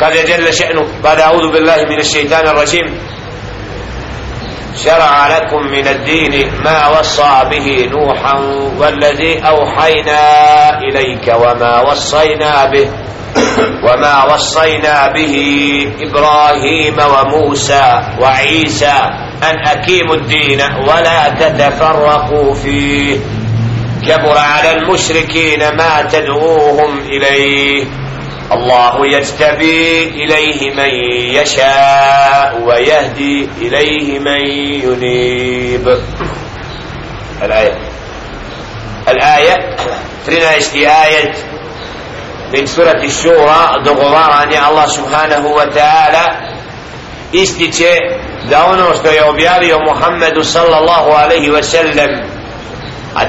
قال جل شأنه. بعد أعوذ بالله من الشيطان الرجيم. شرع لكم من الدين ما وصى به نوحا والذي أوحينا إليك وما وصينا به وما وصينا به إبراهيم وموسى وعيسى أن أكيموا الدين ولا تتفرقوا فيه. كبر على المشركين ما تدعوهم إليه. الله يجتبي إليه من يشاء ويهدي إليه من ينيب. الآية. الآية. فرنا اشتي آية من سورة الشورى دغوار عن الله سبحانه وتعالى. إستيتشي da ono što je objavio Muhammedu sallallahu alaihi wa sallam a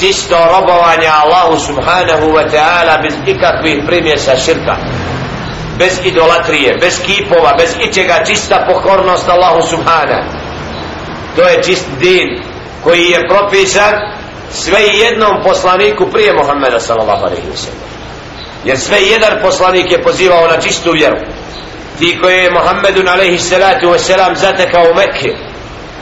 čisto robovanje Allahu subhanahu wa ta'ala bez ikakvih primjesa širka. Bez idolatrije, bez kipova, bez ičega čista pokornost Allahu subhanahu. To je čist din koji je propisan sve jednom poslaniku prije Muhammeda sallallahu alaihi wa sallam. Jer sve jedan poslanik je pozivao na čistu vjeru. Ti koji je Muhammedun alaihi salatu wa sallam zatekao u Mekke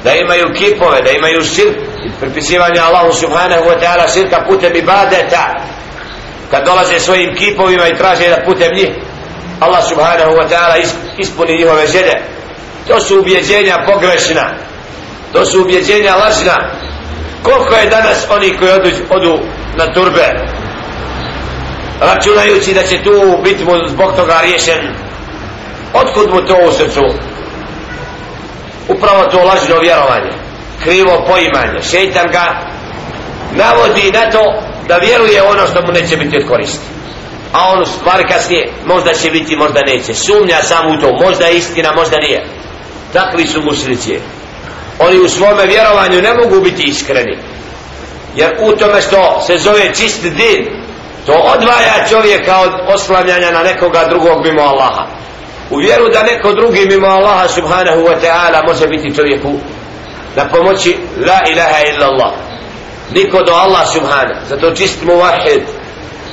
da imaju kipove, da imaju širk pripisivanja Allahu subhanahu wa ta'ala širka putem ibadeta. Kad dolaze svojim kipovima i traže da putem njih Allah subhanahu wa ta'ala ispuni njihove želje. To su ubjeđenja pogrešna. To su ubjeđenja lažna. Koliko je danas oni koji odu, odu na turbe računajući da će tu biti mu zbog toga riješen? Otkud mu to u srcu? Upravo to lažno vjerovanje krivo poimanje. Šeitan ga navodi na to da vjeruje ono što mu neće biti od koristi. A on stvar kasnije možda će biti, možda neće. Sumnja samo u to, možda je istina, možda nije. Takvi su mušlici oni u svome vjerovanju ne mogu biti iskreni. Jer u tome što se zove čist din to odvaja čovjeka od oslanjanja na nekoga drugog mimo Allaha. U vjeru da neko drugi mimo Allaha subhanahu wa ta'ala može biti čovjeku da pomoći la ilaha illa Allah niko do Allah subhanahu. Zato čist muvahid.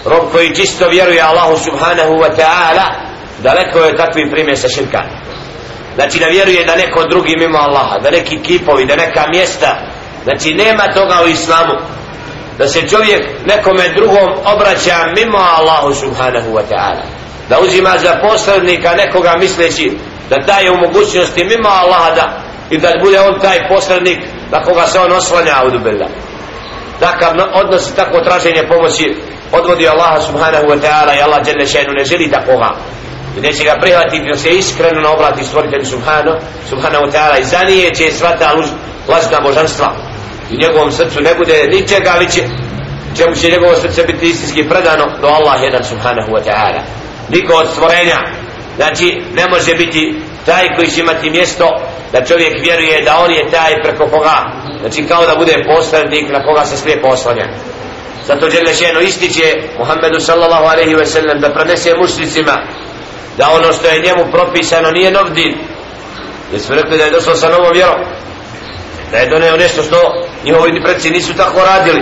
Rob koji čisto vjeruje Allahu subhanahu wa ta'ala daleko je takvi primjesa širka. Znači da vjeruje da neko drugi mimo Allaha da neki kipovi, da neka mjesta. Znači nema toga u islamu. Da se čovjek nekome drugom obraća mimo Allahu subhanahu wa ta'ala. Da uzima za posrednika nekoga misleći da taj je u mogućnosti mimo Allaha da i da bude on taj posrednik na koga se on oslanja u dubila takav odnos i takvo traženje pomoći odvodi Allaha subhanahu wa ta'ala i Allah dželle šenu ne želi takoga i neće ga prihvatiti da se iskreno na obrati stvoritelju subhanahu subhanahu wa ta'ala i za nije će svata lažna božanstva. I njegovom srcu ne bude ničega ali će čemu će njegovo srce biti istinski predano do Allah jedan subhanahu wa ta'ala. Niko od stvorenja znači ne može biti taj koji će imati mjesto da čovjek vjeruje da on je taj preko koga znači kao da bude posrednik na koga se sve poslanja zato žele šeno ističe Muhammedu sallallahu alaihi ve sellem da prenese mušnicima da ono što je njemu propisano nije nov din. Jer smo rekli da je došlo sa novom vjerom. Da je doneo nešto što njihovi predsi nisu tako radili.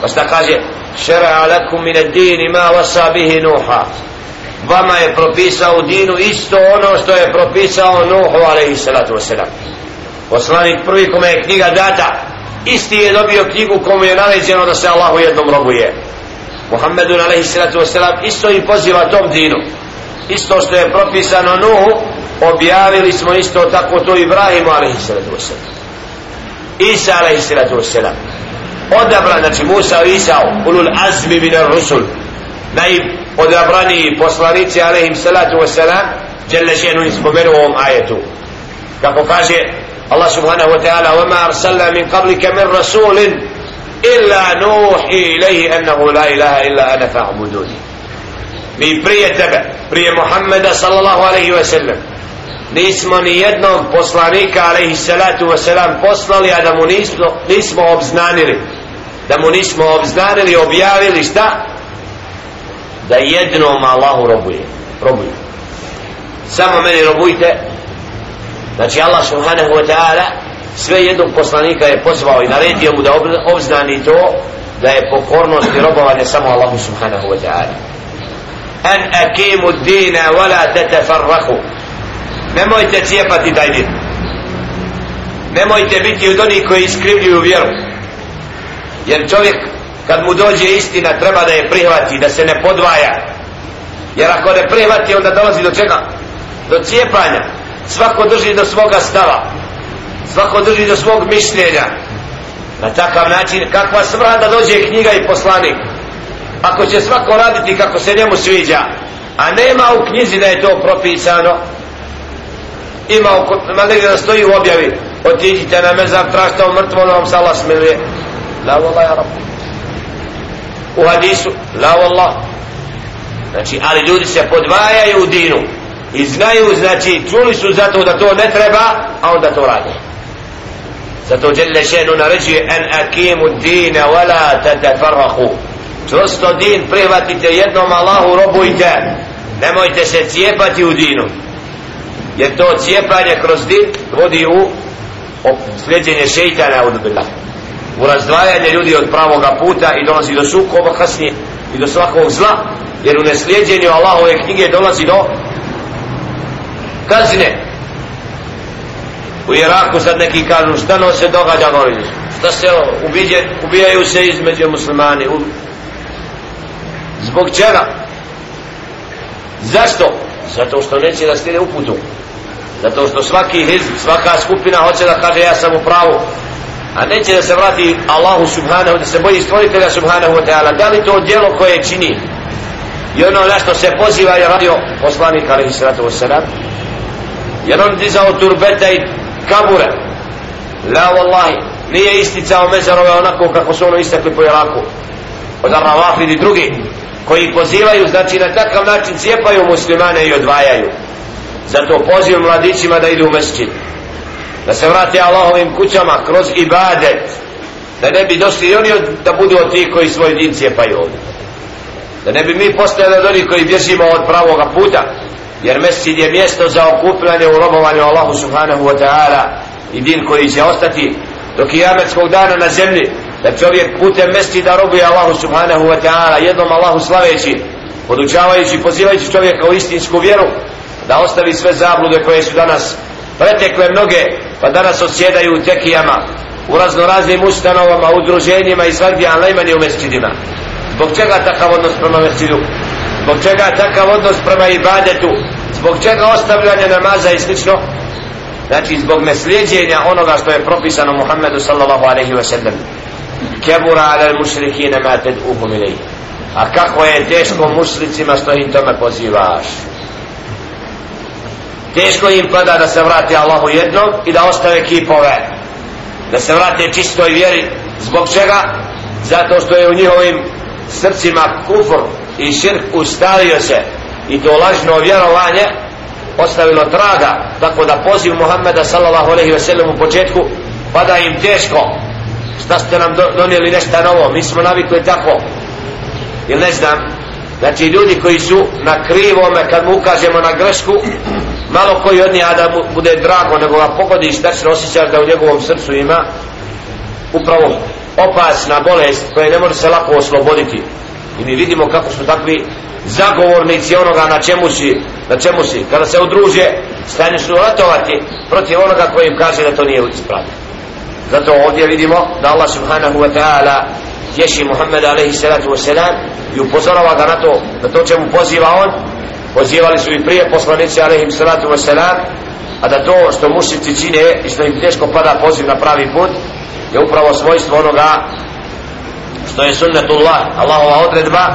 Pa šta kaže? Šera lakum min ad-din ma wasa bihi nuha vama je propisao dinu isto ono što je propisao Nuhu alaihi salatu wasalam. Poslanik prvi kome je knjiga data isti je dobio knjigu komu je naređeno da se Allahu jednom robuje. Muhammedun alaihi salatu wasalam isto i poziva tom dinu. Isto što je propisano Nuhu objavili smo isto tako to Ibrahimu alaihi salatu wasalam. Isa alaihi salatu wasalam. Odabran, znači Musa i Isa ulul azmi minar rusul najodabrani poslanici alaihim salatu wasalam jelle šenu ispomenu u ovom ajetu kako kaže Allah subhanahu wa ta'ala وما أرسلنا من قبلك من رسول إلا نوحي إليه أنه لا إله إلا أنا فاعبدوني mi prije tebe, prije Muhammeda sallallahu alaihi wa sallam nismo ni jednog poslanika alaihi salatu wa salam poslali a da mu nismo, nismo obznanili da mu nismo obznanili objavili šta Da jednom Allahu robuje. Robuje samo meni robujte. Znači Allah subhanahu wa ta'ala sve jednog poslanika je pozvao i naredio mu da obznani to da je pokornost i robovanje samo Allahu subhanahu wa ta'ala. An akimu dina wala tatafarraku. Nemojte cijepati taj din nemojte biti od onih koji iskrivljuju vjeru. Jer čovjek kad mu dođe istina treba da je prihvati da se ne podvaja. Jer ako ne prihvati onda dolazi do čega? Do cijepanja. Svako drži do svoga stava. Svako drži do svog mišljenja. Na takav način kakva svrha da dođe knjiga i poslanik? Ako će svako raditi kako se njemu sviđa a nema u knjizi da je to propisano ima u ima negdje da stoji u objavi otiđite na mezar tražite o mrtvo na vam sala smiluje. La vola ja rabu u hadisu la wallah. Znači ali ljudi se podvajaju u dinu i znaju znači čuli su zato da to ne treba a onda to rade. Zato Đelle šenu naređuje en akimu dine wala tatafarrahu čvrsto din prihvatite jednom Allahu robujte. Nemojte se cijepati u dinu. Jer to cijepanje kroz din vodi u sljeđenje šeitana od u razdvajanje ljudi od pravoga puta i dolazi do sukoba kasnije i do svakog zla jer u neslijedjenju Allahove knjige dolazi do kazne. U Iraku sad neki kažu šta no se događa gori šta se ubije, ubijaju se između muslimani. U... zbog čega? Zašto? Zato što neće da slijede uputu. Zato što svaki hizb, svaka skupina hoće da kaže ja sam u pravu a neće da se vrati Allahu subhanahu da se boji stvoritelja subhanahu wa ta'ala. Da li to djelo koje čini? I ono na što se poziva je radio poslanik alaihi sallatu wasalam jer on dizao turbeta i kabure. La wallahi nije isticao mezarove onako kako su ono istakli po Iraku. Od Arravafid i drugi koji pozivaju znači na takav način cijepaju muslimane i odvajaju. Zato pozivam mladićima da idu u mesčinu da se vrate Allahovim kućama kroz ibadet. Da ne bi došli i oni od, da budu od tih koji svoj din cijepaju ovdje. Da ne bi mi postali od onih koji bježimo od pravoga puta. Jer mesčin je mjesto za okupljanje u robovanju Allahu subhanahu wa ta'ala i din koji će ostati do kijametskog dana na zemlji. Da čovjek putem mesti da robuje Allahu subhanahu wa ta'ala jednom Allahu slaveći podučavajući, pozivajući čovjeka u istinsku vjeru da ostavi sve zablude koje su danas pretekle mnoge pa danas osjedaju u tekijama u razno raznim ustanovama, udruženjima i svakdje, ali najmanje u mesčidima zbog čega takav odnos prema mesčidu zbog čega takav odnos prema ibadetu? Zbog čega ostavljanje namaza i slično? Znači zbog neslijedjenja onoga što je propisano Muhammedu sallallahu alaihi wa sallam. Kebura ala mušrikina ma ted uhum a kako je teško mušlicima što im tome pozivaš teško im pada da se vrate Allahu jednom i da ostave kipove da se vrate čistoj vjeri. Zbog čega? zato što je u njihovim srcima kufr i širk ustavio se. I to lažno vjerovanje ostavilo traga. Tako da poziv Muhammeda sallallahu alaihi ve sellem u početku pada im teško. Šta ste nam donijeli nešto novo? Mi smo navikli tako. Ili ne znam? Znači ljudi koji su na krivome kad mu ukažemo na grešku malo koji od njih da bude drago nego ga pogodiš tačno osjećaš da u njegovom srcu ima upravo opasna bolest koja ne može se lako osloboditi. I mi vidimo kako su takvi zagovornici onoga na čemu si na čemu si. Kada se udruže stanje su ratovati protiv onoga koji im kaže da to nije ispravno. Zato ovdje vidimo da Allah subhanahu wa ta'ala tješi Muhammed alaihi salatu wa salam i upozorava ga na to na to čemu poziva on pozivali su i prije poslanici alaihim salatu wa salam a da to što mušici čine i što im teško pada poziv na pravi put je upravo svojstvo onoga što je sunnetullah Allahova odredba